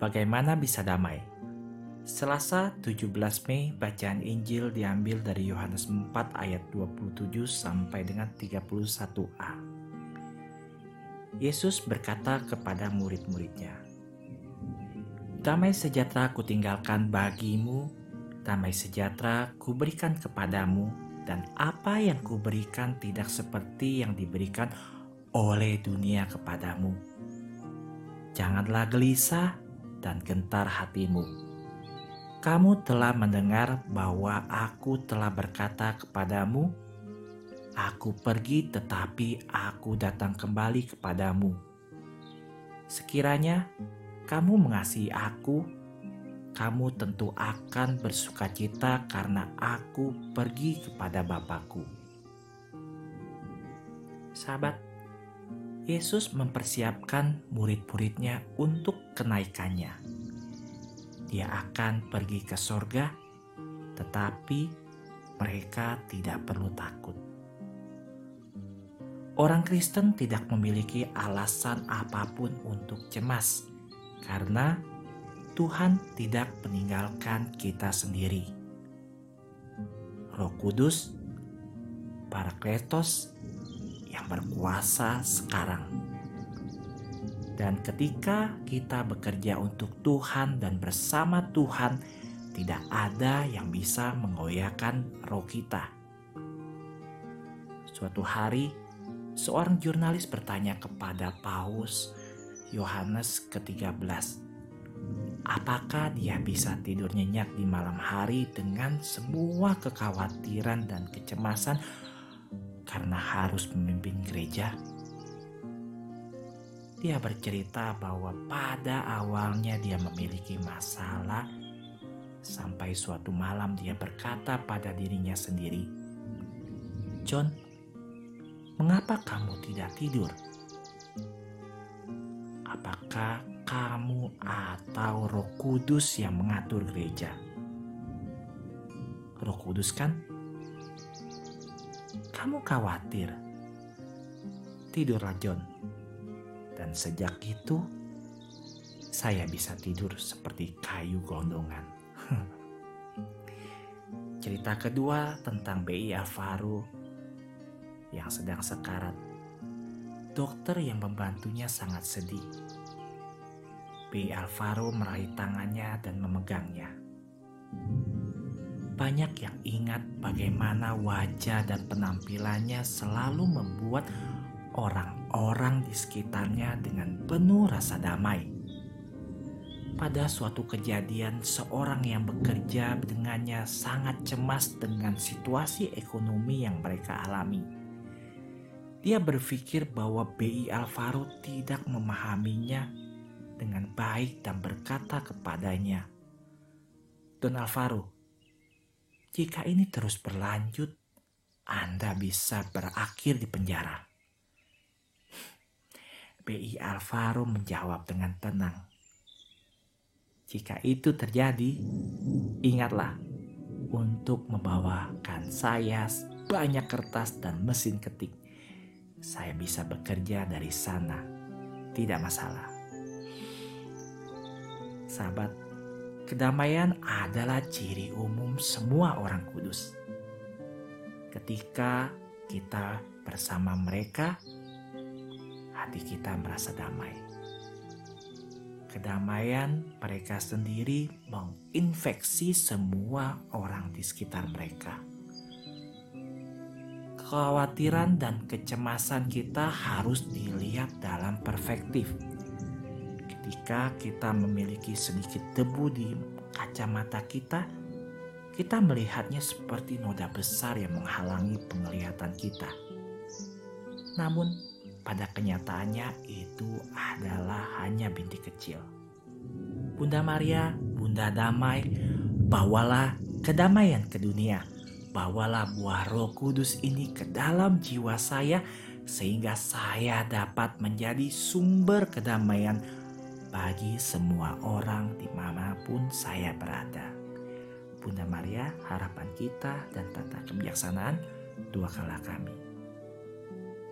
Bagaimana bisa damai? Selasa 17 Mei bacaan Injil diambil dari Yohanes 4 ayat 27 sampai dengan 31a. Yesus berkata kepada murid-muridnya, Damai sejahtera kutinggalkan bagimu, damai sejahtera kuberikan kepadamu, dan apa yang kuberikan tidak seperti yang diberikan oleh dunia kepadamu. Janganlah gelisah dan gentar hatimu. Kamu telah mendengar bahwa aku telah berkata kepadamu, "Aku pergi, tetapi aku datang kembali kepadamu." Sekiranya kamu mengasihi Aku, kamu tentu akan bersuka cita karena Aku pergi kepada Bapakku. Sahabat, Yesus mempersiapkan murid-muridnya untuk kenaikannya. Dia akan pergi ke sorga, tetapi mereka tidak perlu takut. Orang Kristen tidak memiliki alasan apa pun untuk cemas, karena Tuhan tidak meninggalkan kita sendiri. Roh Kudus, Parakletos, yang berkuasa sekarang. Dan ketika kita bekerja untuk Tuhan dan bersama Tuhan, tidak ada yang bisa menggoyahkan roh kita. Suatu hari, seorang jurnalis bertanya kepada Paus Yohanes ke-13, apakah dia bisa tidur nyenyak di malam hari dengan semua kekhawatiran dan kecemasan karena harus memimpin gereja. Dia bercerita bahwa pada awalnya dia memiliki masalah, sampai suatu malam dia berkata pada dirinya sendiri, "John, mengapa kamu tidak tidur? Apakah kamu atau Roh Kudus yang mengatur gereja?" Roh Kudus kan kamu khawatir. Tidurlah John. Dan sejak itu, saya bisa tidur seperti kayu gondongan. Cerita kedua tentang BI Alvaro yang sedang sekarat. Dokter yang membantunya sangat sedih. BI Alvaro meraih tangannya dan memegangnya banyak yang ingat bagaimana wajah dan penampilannya selalu membuat orang-orang di sekitarnya dengan penuh rasa damai. Pada suatu kejadian, seorang yang bekerja dengannya sangat cemas dengan situasi ekonomi yang mereka alami. Dia berpikir bahwa BI Alvaro tidak memahaminya dengan baik dan berkata kepadanya, "Don Alvaro, jika ini terus berlanjut, Anda bisa berakhir di penjara. BI Alvaro menjawab dengan tenang. Jika itu terjadi, ingatlah untuk membawakan saya banyak kertas dan mesin ketik. Saya bisa bekerja dari sana, tidak masalah. Sahabat, Kedamaian adalah ciri umum semua orang kudus. Ketika kita bersama mereka, hati kita merasa damai. Kedamaian mereka sendiri menginfeksi semua orang di sekitar mereka. Kekhawatiran dan kecemasan kita harus dilihat dalam perspektif Ketika kita memiliki sedikit debu di kacamata kita, kita melihatnya seperti noda besar yang menghalangi penglihatan kita. Namun, pada kenyataannya itu adalah hanya bintik kecil. Bunda Maria, Bunda Damai, bawalah kedamaian ke dunia. Bawalah buah roh kudus ini ke dalam jiwa saya sehingga saya dapat menjadi sumber kedamaian bagi semua orang di mana pun saya berada. Bunda Maria, harapan kita dan tata kebijaksanaan, dua kala kami.